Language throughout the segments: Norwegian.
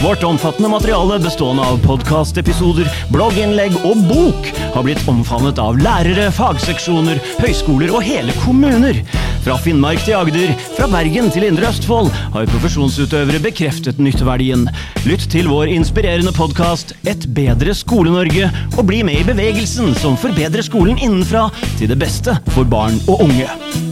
Vårt omfattende materiale bestående av podkastepisoder, blogginnlegg og bok har blitt omfavnet av lærere, fagseksjoner, høyskoler og hele kommuner. Fra Finnmark til Agder, fra Bergen til Indre Østfold har profesjonsutøvere bekreftet nytteverdien. Lytt til vår inspirerende podkast Et bedre Skole-Norge, og bli med i bevegelsen som forbedrer skolen innenfra til det beste for barn og unge.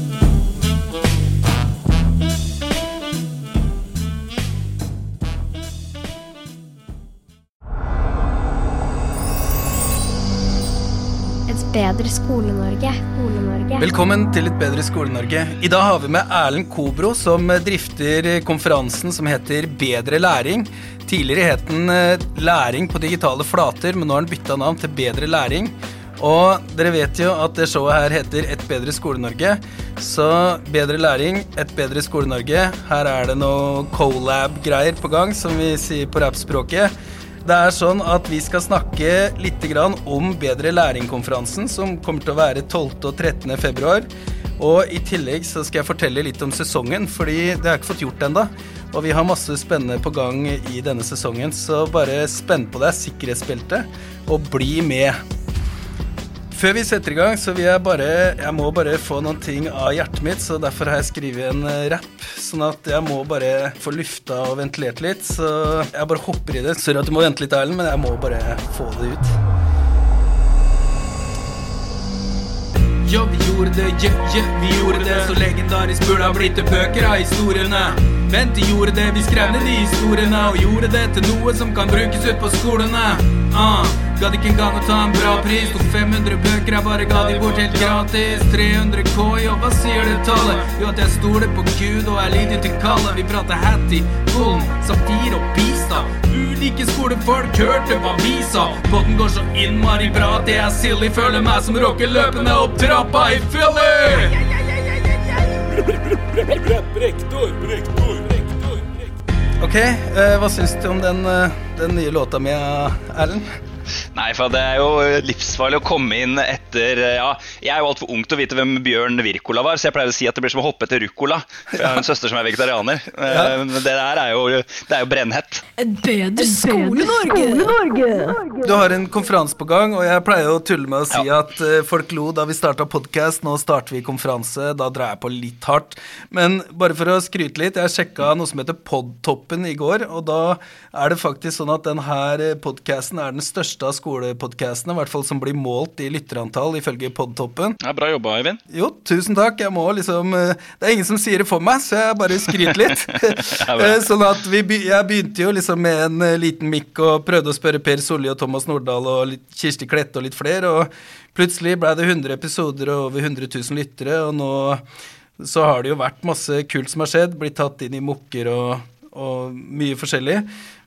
Bedre Skole-Norge. Skole-Norge. Velkommen til Et bedre Skole-Norge. I dag har vi med Erlend Kobro, som drifter konferansen som heter Bedre læring. Tidligere het den eh, Læring på digitale flater, men nå har den bytta navn til Bedre læring. Og dere vet jo at det showet her heter Et bedre Skole-Norge. Så bedre læring, et bedre Skole-Norge. Her er det noe colab-greier på gang, som vi sier på rappspråket. Det er sånn at Vi skal snakke litt om Bedre læring-konferansen, som kommer til å være 12. og 13. februar. Og I tillegg så skal jeg fortelle litt om sesongen, fordi det har jeg ikke fått gjort ennå. Og vi har masse spennende på gang i denne sesongen, så bare spenn på deg sikkerhetsbeltet og bli med. Før vi setter i gang, så vil jeg bare Jeg må bare få noen ting av hjertet mitt, så derfor har jeg skrevet en eh, rapp. Sånn at jeg må bare få lufta og ventilert litt. Så jeg bare hopper i det. Sorry at du må vente litt, Erlend, men jeg må bare få det ut. Ja, vi gjorde det, ja, ja, vi gjorde det. Så legendarisk burde ha blitt det bøker av historiene. Vent, de gjorde det, vi skrev ned de historiene og gjorde det til noe som kan brukes ut på skolene. Ah, Gadd ikke engang å ta en bra pris. Tok 500 bøker, jeg bare ga de bort helt gratis. 300 K, jo, hva sier det tallet? Jo, at jeg stoler på Gud og er lydig til kallet. Vi prater Hattie, Golden, Safir og Pista. Ulike skolefolk hørte hva vi sa. Potten går så innmari bra at jeg er silly. Føler meg som rocker løpende opp trappa i Philly. Rektor, rektor, rektor. Ok, uh, hva syns du om den, eh, den nye låta mi, Erlend? Nei, for det er jo livsfarlig å komme inn etter Ja, jeg er jo altfor ung til å vite hvem Bjørn Wirkola var, så jeg pleier å si at det blir som å hoppe etter ruccola. For jeg har en søster som er vegetarianer. Eh, Men det der er jo, det er jo brennhett. Et bedre Skole-Norge! Du har en konferanse på gang, og jeg pleier å tulle med å si at eh, folk lo da vi starta podkast. Nå starter vi konferanse. Da drar jeg på litt hardt. Men bare for å skryte litt, jeg sjekka noe som heter Podtoppen i går, og da er det faktisk sånn at denne podkasten er den største av skolepodkastene, i hvert fall som blir målt i lytterantall, ifølge Podtoppen. Ja, bra jobba, Eivind. Jo, tusen takk. Jeg må liksom eh, Det er ingen som sier det for meg, så jeg bare skryter litt. Eh, sånn at vi, Jeg begynte jo liksom med en eh, liten mikk og prøvde å spørre Per Solli og Thomas Nordahl og Kirsti Klette og litt flere, og plutselig ble det 100 episoder og over 100 000 lyttere, og nå så har det jo vært masse kult som har skjedd, blitt tatt inn i mokker og, og mye forskjellig.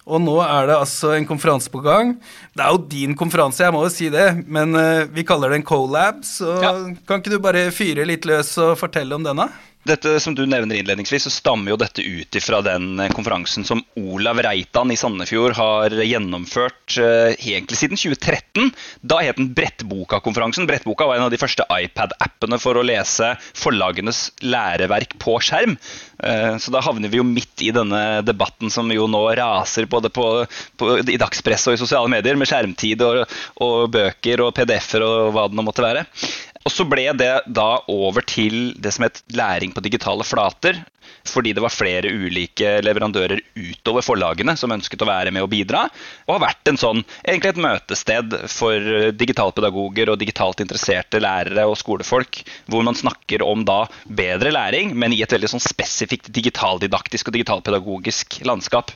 Og nå er det altså en konferanse på gang. Det er jo din konferanse, jeg må jo si det, men eh, vi kaller det en colab, så Ja. kan ikke du bare fyre litt løs og fortelle om denne? Dette som du nevner innledningsvis, så stammer jo dette ut ifra den eh, konferansen som Olav Reitan i Sandefjord har gjennomført eh, egentlig siden 2013. Da het den Brettboka-konferansen. Brettboka var en av de første iPad-appene for å lese forlagenes læreverk på skjerm. Eh, så da havner vi jo midt i denne debatten som jo nå raser både på, på, i dagspress og i sosiale medier, med skjermtid og, og bøker og PDF-er og hva det nå måtte være. Og så ble det da over til det som het læring på digitale flater. Fordi det var flere ulike leverandører utover forlagene som ønsket å være med og bidra. Og har vært en sånn, egentlig et møtested for digitalpedagoger og digitalt interesserte lærere og skolefolk. Hvor man snakker om da bedre læring, men i et veldig sånn spesifikt digitaldidaktisk og digitalpedagogisk landskap.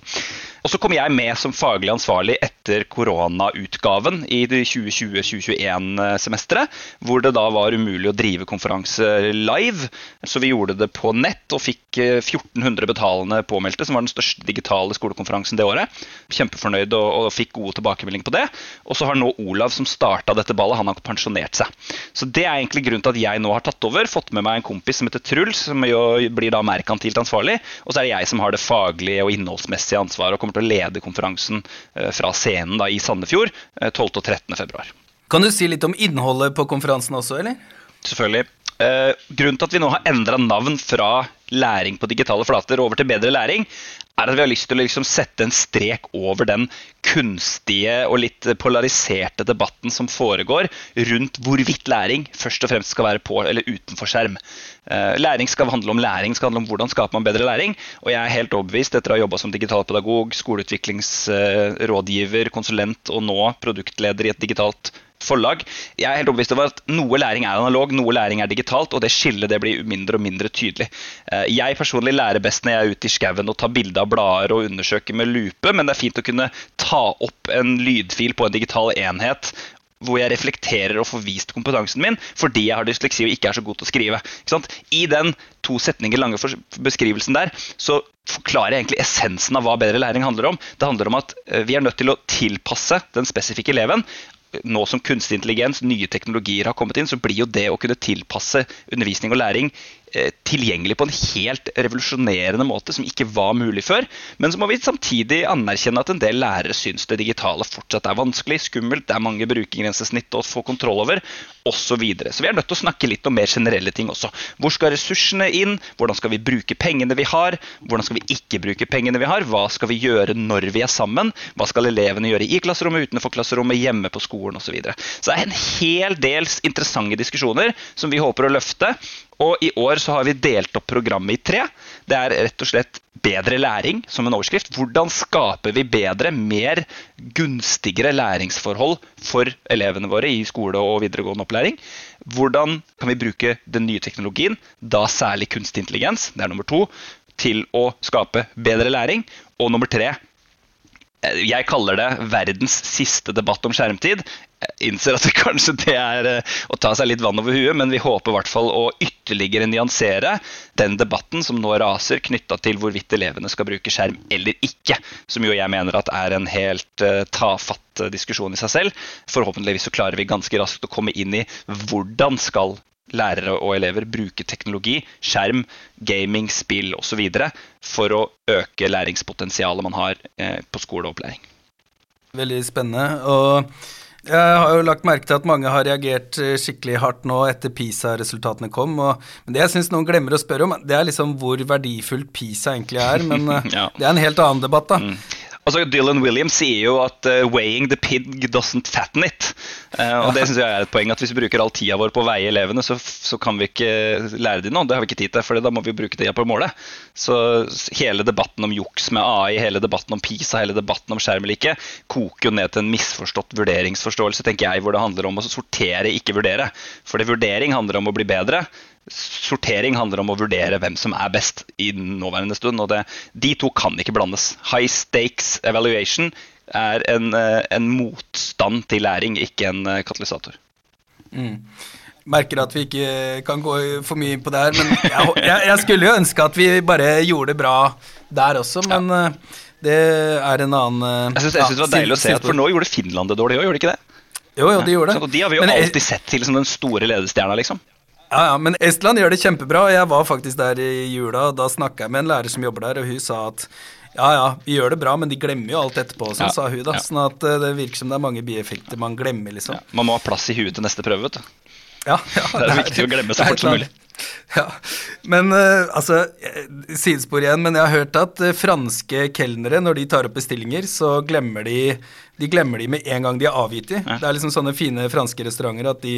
Og så kom jeg med som faglig ansvarlig etter koronautgaven i det 2020-2021-semesteret, hvor det da var umulig å drive konferanse live. Så vi gjorde det på nett og fikk 1400 betalende påmeldte, som var den største digitale skolekonferansen det året. Kjempefornøyd og, og fikk gode tilbakemeldinger på det. Og så har nå Olav, som starta dette ballet, han har pensjonert seg. Så det er egentlig grunnen til at jeg nå har tatt over, fått med meg en kompis som heter Truls, som jo blir da merkantilt ansvarlig. Og så er det jeg som har det faglige og innholdsmessige ansvaret og kommer til å lede konferansen eh, fra scenen da i Sandefjord eh, 12. og 13. februar. Kan du si litt om innholdet på konferansen også, eller? Selvfølgelig. Uh, grunnen til at vi nå har endra navn fra læring på digitale flater over til bedre læring, er at vi har lyst til å liksom sette en strek over den kunstige og litt polariserte debatten som foregår rundt hvorvidt læring først og fremst skal være på eller utenfor skjerm. Uh, læring skal handle om læring, skal handle om hvordan skaper man bedre læring. Og jeg er helt overbevist etter å ha jobba som digitalpedagog, skoleutviklingsrådgiver, konsulent og nå produktleder i et digitalt forlag. Jeg er helt overbevist over at noe læring er analog, noe læring er digitalt, og det skillet det blir mindre og mindre tydelig. Eh, jeg personlig lærer best når jeg er ute i skauen og tar bilde av blader og undersøker med lupe, men det er fint å kunne ta opp en lydfil på en digital enhet hvor jeg reflekterer og får vist kompetansen min fordi jeg har dysleksi og ikke er så god til å skrive. I den to setninger lange beskrivelsen der så forklarer jeg egentlig essensen av hva bedre læring handler om. Det handler om at eh, vi er nødt til å tilpasse den spesifikke eleven nå som kunstig intelligens, nye teknologier har kommet inn, så blir jo det å kunne tilpasse undervisning og læring Eh, tilgjengelig på en helt revolusjonerende måte som ikke var mulig før. Men så må vi samtidig anerkjenne at en del lærere syns det digitale fortsatt er vanskelig, skummelt, det er mange brukergrensesnitt å få kontroll over, osv. Så, videre. så vi er nødt til å snakke litt om mer generelle ting også. Hvor skal ressursene inn? Hvordan skal vi bruke pengene vi har? Hvordan skal vi ikke bruke pengene vi har? Hva skal vi gjøre når vi er sammen? Hva skal elevene gjøre i klasserommet, utenfor klasserommet, hjemme på skolen osv. Så, så det er en hel del interessante diskusjoner som vi håper å løfte. Og i år så har vi delt opp programmet i tre. Det er rett og slett bedre læring som en overskrift. Hvordan skaper vi bedre, mer gunstigere læringsforhold for elevene våre i skole og videregående opplæring? Hvordan kan vi bruke den nye teknologien, da særlig kunstig intelligens, det er nummer to, til å skape bedre læring? Og nummer tre, jeg kaller det verdens siste debatt om skjermtid. Jeg innser at det kanskje det er eh, å ta seg litt vann over huet, men vi håper i hvert fall å ytterligere nyansere den debatten som nå raser knytta til hvorvidt elevene skal bruke skjerm eller ikke. Som jo jeg mener at er en helt uh, tafatt diskusjon i seg selv. Forhåpentligvis så klarer vi ganske raskt å komme inn i hvordan skal lærere og elever bruke teknologi, skjerm, gaming, spill osv. for å øke læringspotensialet man har eh, på skole og opplæring. Veldig spennende. og jeg har jo lagt merke til at mange har reagert eh, skikkelig hardt nå etter PISA-resultatene kom. Og, men det jeg syns noen glemmer å spørre om, det er liksom hvor verdifullt PISA egentlig er. Men eh, ja. det er en helt annen debatt, da. Mm. Altså, Dylan Williams sier jo at uh, 'weighing the pig doesn't fatten it'. Uh, og det synes jeg er et poeng, at Hvis vi bruker all tida vår på å veie elevene, så, så, kan vi ikke lære dem noe. Det har vi ikke tid til, for da må vi bruke tida på å måle. Så hele debatten om juks med AI, hele debatten om PISA, hele debatten om skjerm eller ikke, koker jo ned til en misforstått vurderingsforståelse, tenker jeg, hvor det handler om å sortere, ikke vurdere. For det vurdering handler om å bli bedre sortering handler om å vurdere hvem som er best i nåværende stund. og det, De to kan ikke blandes. High stakes evaluation er en, eh, en motstand til læring, ikke en eh, katalysator. Mm. Merker at vi ikke kan gå for mye inn på det her, men jeg, jeg, jeg, skulle jo ønske at vi bare gjorde det bra der også, men ja. Eh, det er en annen Jeg syns ja, det var deilig å se, at for nå gjorde Finland det dårlig òg, gjorde de ikke det? Jo, jo, de gjorde det. Så de har vi jo men, alltid sett til som den store ledestjerna, liksom. Ja, ja, men Estland gjør det kjempebra. Jeg var faktisk der i jula, og da snakka jeg med en lærer som jobber der, og hun sa at ja, ja, vi gjør det bra, men de glemmer jo alt etterpå, sånn, ja, sa hun. da, ja. Sånn at uh, det virker som det er mange bieffekter man glemmer, liksom. Ja, man må ha plass i huet til neste prøve, vet du. Ja, ja, det er, det er viktig å glemme så fort som mulig. Ja, Men uh, altså, eh, sidespor igjen, men jeg har hørt at franske kelnere, når de tar opp bestillinger, så glemmer de de glemmer de med en gang de er avgitt i. Ja. Det er liksom sånne fine franske restauranter at de,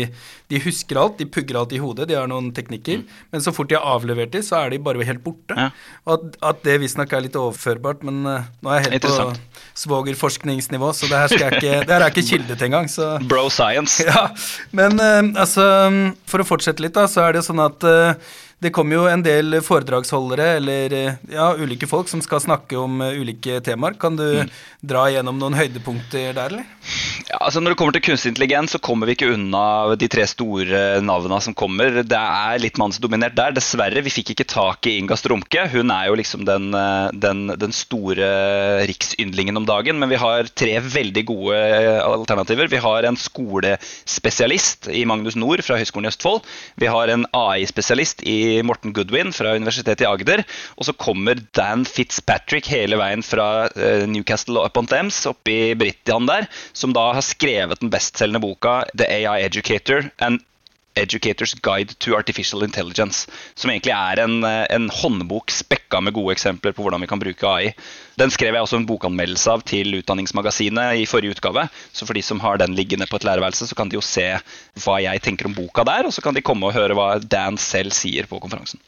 de, husker alt, de pugger alt i hodet, de har noen teknikker. Mm. Men så fort de har avlevert de, så er de bare helt borte. Ja. Og at, at det visstnok er litt overførbart, men uh, nå er jeg helt på svogerforskningsnivå, så det her, skal jeg ikke, det her er ikke kilde til engang. Så. Bro science. Ja, Men uh, altså, for å fortsette litt, da, så er det sånn at uh, det kommer jo en del foredragsholdere eller ja, ulike folk som skal snakke om uh, ulike temaer. Kan du mm. dra igjennom noen høydepunkter der, eller? Ja, altså Når det kommer til kunstig intelligens, så kommer vi ikke unna de tre store navnene som kommer. Det er litt mannsdominert der. Dessverre, vi fikk ikke tak i Inga Strumke. Hun er jo liksom den, eh, den, den store riksyndlingen om dagen. Men vi har tre veldig gode alternativer. Vi har en skolespesialist i Magnus Nord fra Høgskolen i Østfold. Vi har en AI-spesialist i Morten Goodwin fra Universitetet i Agder. Og så kommer Dan Fitzpatrick hele veien fra eh, Newcastle upon Thames oppe i Britian der, som da har skrevet den bestselgende boka The AI Educator. and Educators Guide to Artificial Intelligence. Som egentlig er en, en håndbok spekka med gode eksempler på hvordan vi kan bruke AI. Den skrev jeg også en bokanmeldelse av til Utdanningsmagasinet i forrige utgave. Så for de som har den liggende på et lærerværelse, så kan de jo se hva jeg tenker om boka der, og så kan de komme og høre hva Dan selv sier på konferansen.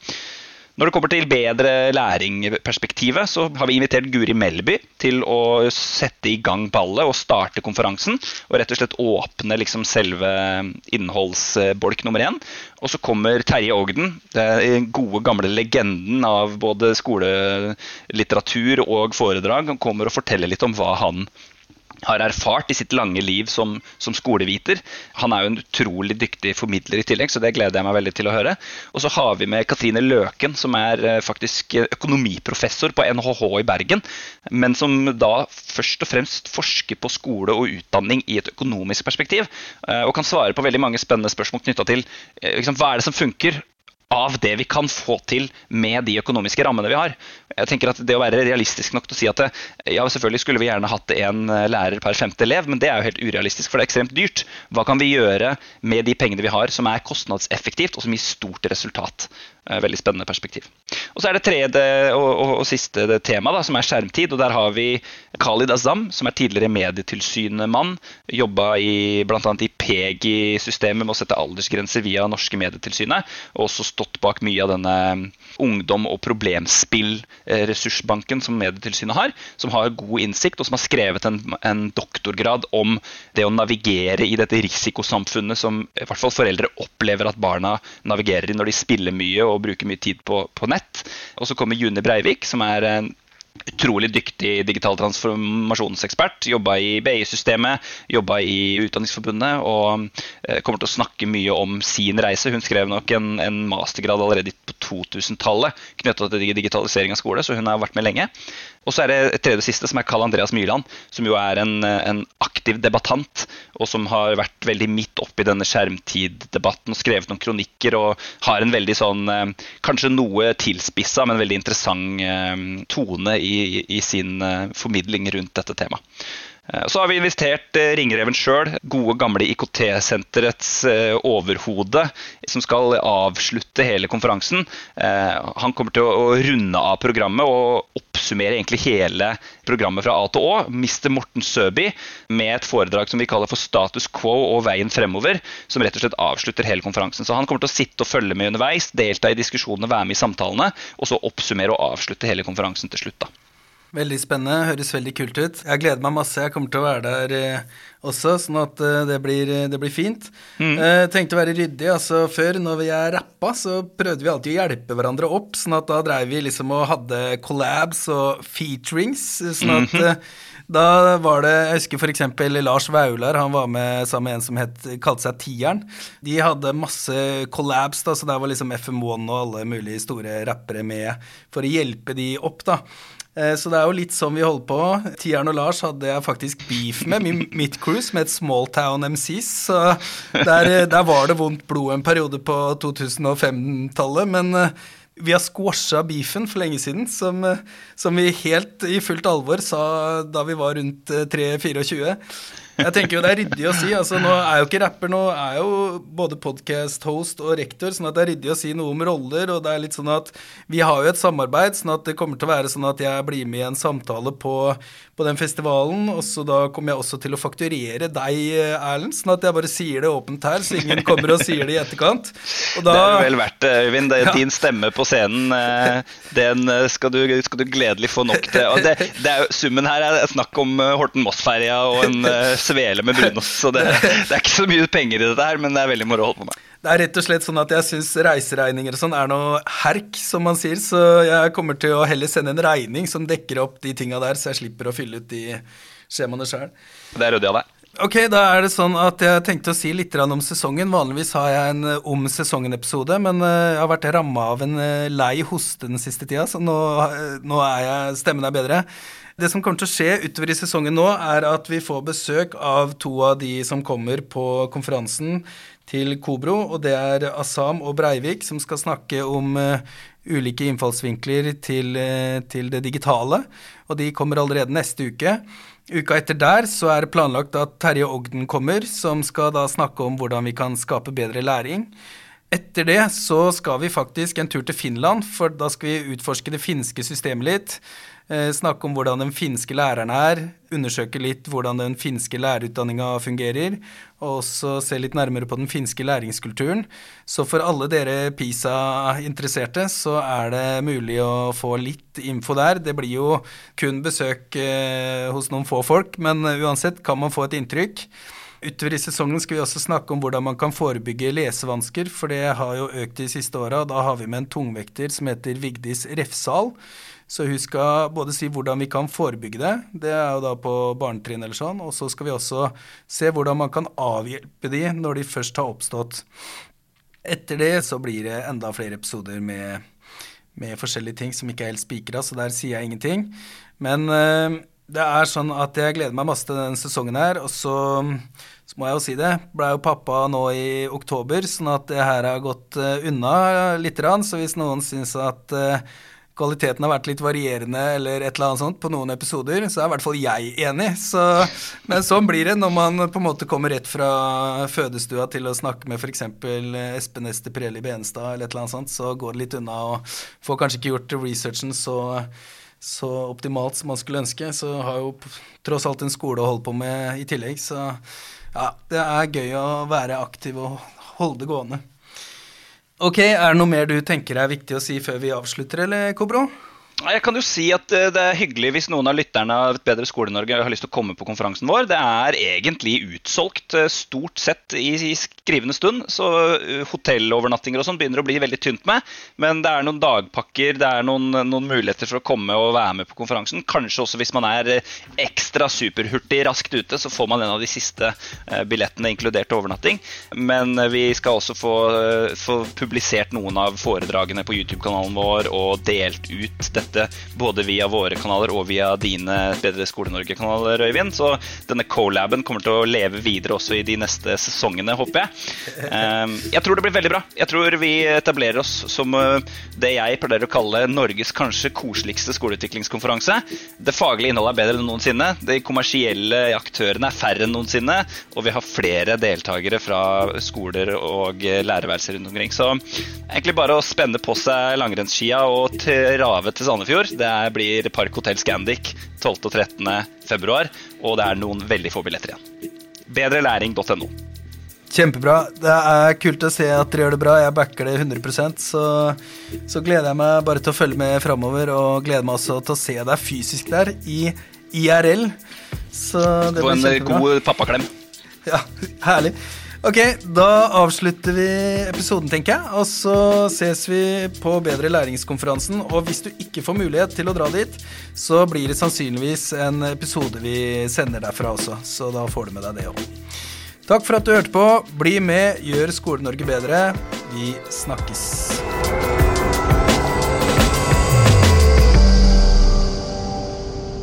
Når det kommer til bedre læringperspektivet, så har vi invitert Guri Melby til å sette i gang ballet og starte konferansen. Og rett og slett åpne liksom selve innholdsbolk nummer én. Og så kommer Terje Ogden, den gode, gamle legenden av både skolelitteratur og foredrag. Han kommer og forteller litt om hva han har erfart i sitt lange liv som, som, skoleviter. Han er jo en utrolig dyktig formidler i tillegg, så det gleder jeg meg veldig til å høre. Og så har vi med Katrine Løken, som er eh, faktisk økonomiprofessor på NHH i Bergen. Men som da først og fremst forsker på skole og utdanning i et økonomisk perspektiv. Eh, og kan svare på veldig mange spennende spørsmål knytta til liksom, hva er det som funker, av det vi kan få til med de økonomiske rammene vi har. Jeg tenker at Det å være realistisk nok til å si at det, ja, selvfølgelig skulle vi gjerne hatt én eh, lærer per femte elev, men det er jo helt urealistisk, for det er ekstremt dyrt. Hva kan vi gjøre med de pengene vi har som er kostnadseffektivt og som gir stort resultat? Eh, veldig spennende perspektiv. Og Så er det tredje og, og, og siste tema, da, som er skjermtid. og Der har vi Khalid Azam, som er tidligere medietilsynemann. Jobba bl.a. i PEGI-systemet med å sette aldersgrenser via norske Medietilsynet. Og også stått bak mye av denne ungdom- og problemspill-ressursbanken som Medietilsynet har. Som har god innsikt, og som har skrevet en, en doktorgrad om det å navigere i dette risikosamfunnet som i hvert fall foreldre opplever at barna navigerer i når de spiller mye og bruker mye tid på, på nett. Og så kommer June Breivik, som er en utrolig dyktig digital transformasjonsekspert. Jobba i BI-systemet, jobba i Utdanningsforbundet og eh, kommer til å snakke mye om sin reise. Hun skrev nok en, en mastergrad allerede på 2000-tallet knytta til digitalisering av skole, så hun har vært med lenge. Og så er det et tredje siste, som er Karl Andreas Myrland, som jo er en, en, aktiv debattant, og som har vært veldig midt oppi denne skjermtiddebatten og skrevet noen kronikker og har en veldig sånn eh, Kanskje noe tilspissa, men veldig interessant eh, tone i, i sin eh, formidling rundt dette temaet. Eh, så har vi investert eh, Ringreven sjøl, gode gamle IKT-senterets eh, overhode, som skal avslutte hele konferansen. Han kommer til å runde av programmet og oppsummere egentlig hele programmet fra A til Å. Mr. Morten Søby med et foredrag som vi kaller for Status quo og veien fremover, som rett og slett avslutter hele konferansen. Så han kommer til å sitte og følge med underveis, delta i diskusjonene, være med i samtalene, og så oppsummere og avslutte hele konferansen til slutt. da. Veldig spennende, høres veldig kult ut. Jeg gleder meg masse. Jeg kommer til å være der eh, også, sånn at eh, det, blir, eh, det, blir, fint. Mm. Eh, tenkte å være ryddig. altså Før, når vi er rappa, så prøvde vi alltid å hjelpe hverandre opp. sånn at da dreiv vi liksom og hadde collabs og featurings. sånn at mm -hmm. Da var det Jeg husker f.eks. Lars Vaular. Han var med sammen med en som het, kalte seg Tieren. De hadde masse collabs, da, så der var liksom FM1 og alle mulige store rappere med for å hjelpe de opp. da. Eh, så det er jo litt sånn vi holder på. Tieren og Lars hadde jeg faktisk beef med, mitt cruise, med et Smalltown MCs. Så der, eh, der, var det vondt blod en periode på 2005-tallet. Men eh, vi har squasha beefen for lenge siden, som, som, vi helt i fullt alvor sa da vi var rundt 3-24. Jeg tenker jo det er ryddig å si. altså Nå er jo ikke rapper, nå er jo både podcast-host og rektor, sånn at det er ryddig å si noe om roller. Og det er litt sånn at vi har jo et samarbeid, sånn at det kommer til å være sånn at jeg blir med i en samtale på, på den festivalen, og så da kommer jeg også til å fakturere deg, Erlend, sånn at jeg bare sier det åpent her, så ingen kommer og sier det i etterkant. Da, det er vel verdt det, Øyvind. Det er ja. Din stemme på scenen, eh, den eh, skal du, skal du gledelig få nok til. Og det, det er jo, summen her er snakk om eh, Horten Moss-ferja og en svele med brunost. Så det, det, er ikke så mye penger i dette her, men det er veldig moro å holde på med. Det er rett og slett sånn at jeg syns reiseregninger og sånn er noe herk, som man sier. Så jeg kommer til å heller sende en regning som dekker opp de tinga der, så jeg slipper å fylle ut de skjemaene sjøl. Det er ryddig av deg. Ok, da er det sånn at jeg tenkte å si litt om sesongen. Vanligvis har jeg en eh, om sesongen-episode, men eh, jeg har vært ramma av en eh, lei hoste den siste tida, så nå, nå er jeg, stemmen er bedre. Det som kommer til å skje utover i sesongen nå, er at vi får besøk av to av de som kommer på konferansen til Kobro, og det er Asam og Breivik som skal snakke om uh, ulike innfallsvinkler til, uh, til, det digitale. Og de kommer allerede neste uke. Uka etter der så er det planlagt at Terje Ogden kommer, som skal da snakke om hvordan vi kan skape bedre læring. Etter det så skal vi faktisk en tur til Finland, for da skal vi utforske det finske systemet litt. Eh, snakke om hvordan den finske læreren er, undersøke litt hvordan den finske lærerutdanninga fungerer, og også se litt nærmere på den finske læringskulturen. Så for alle dere PISA-interesserte, så er det mulig å få litt info der. Det blir jo kun besøk eh, hos noen få folk, men uansett kan man få et inntrykk. Utover i sesongen skal vi også snakke om hvordan man kan forebygge lesevansker, for det har jo økt de siste åra. Da har vi med en tungvekter som heter Vigdis Refsal så hun skal både si hvordan vi kan forebygge det, det er jo da på barnetrinn eller sånn, og så skal vi også se hvordan man kan avhjelpe de når de først har oppstått. Etter det så blir det enda flere episoder med, med forskjellige ting som ikke er helt spikra, så der sier jeg ingenting. Men øh, det er sånn at jeg gleder meg masse til denne sesongen her, og så så må jeg jo si det. Blei jo pappa nå i oktober, sånn at det her har gått uh, unna lite grann. Så hvis noen syns at uh, kvaliteten har vært litt varierende eller et eller annet sånt på noen episoder, så er i hvert fall jeg enig. Så, men sånn blir det når man på en måte kommer rett fra fødestua til å snakke med f.eks. Espen Ester Preli Benestad eller et eller annet sånt, så går det litt unna og får kanskje ikke gjort researchen så, så optimalt som man skulle ønske. Så har jo tross alt en skole å holde på med i tillegg, så ja, det er gøy å være aktiv og holde det gående. Ok, Er det noe mer du tenker er viktig å si før vi avslutter, eller Kobro? Jeg kan jo si at eh, Det er hyggelig hvis noen av lytterne av Et bedre Skole-Norge har lyst til å komme på konferansen vår. Det er egentlig utsolgt eh, stort sett i, skrivende stund. Så eh, hotellovernattinger og sånn begynner å bli veldig tynt med. Men det er noen dagpakker, det er noen, noen, muligheter for å komme og være med på konferansen. Kanskje også hvis man er ekstra superhurtig raskt ute, så får man en av de siste billettene inkludert overnatting. Men vi skal også få, få publisert noen av foredragene på YouTube-kanalen vår og delt ut dette dette både via våre kanaler og via dine Bedre Skole-Norge-kanaler, Øyvind. Så denne co-laben kommer til å leve videre også i de neste sesongene, håper jeg. Ehm, jeg tror det blir veldig bra. Jeg tror vi etablerer oss som eh, det jeg pleier å kalle Norges kanskje koseligste skoleutviklingskonferanse. Det faglige innholdet er bedre enn noensinne. De kommersielle aktørene er færre enn noensinne. Og vi har flere deltakere fra skoler og lærerværelser rundt omkring. Så egentlig bare å spenne på seg langrennsskia og trave til Sandefjord Sandefjord. Det blir Park Hotell Scandic 12. og 13. februar, og det er noen veldig få billetter igjen. Bedrelæring.no. Kjempebra. Det er kult å se at dere gjør det bra. Jeg backer det 100% så, så gleder jeg meg bare til å følge med framover, og gleder meg også til å se deg fysisk der i IRL. Så det Få en god pappaklem. Ja, herlig. Ok, da avslutter vi episoden, tenker jeg. Og så ses vi på Bedre læringskonferansen. Og hvis du ikke får mulighet til å dra dit, så blir det sannsynligvis en episode vi sender derfra også. Så da får du med deg det òg. Takk for at du hørte på. Bli med, gjør Skole-Norge bedre. Vi snakkes.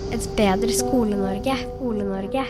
Et bedre Skole-Norge. Skole-Norge.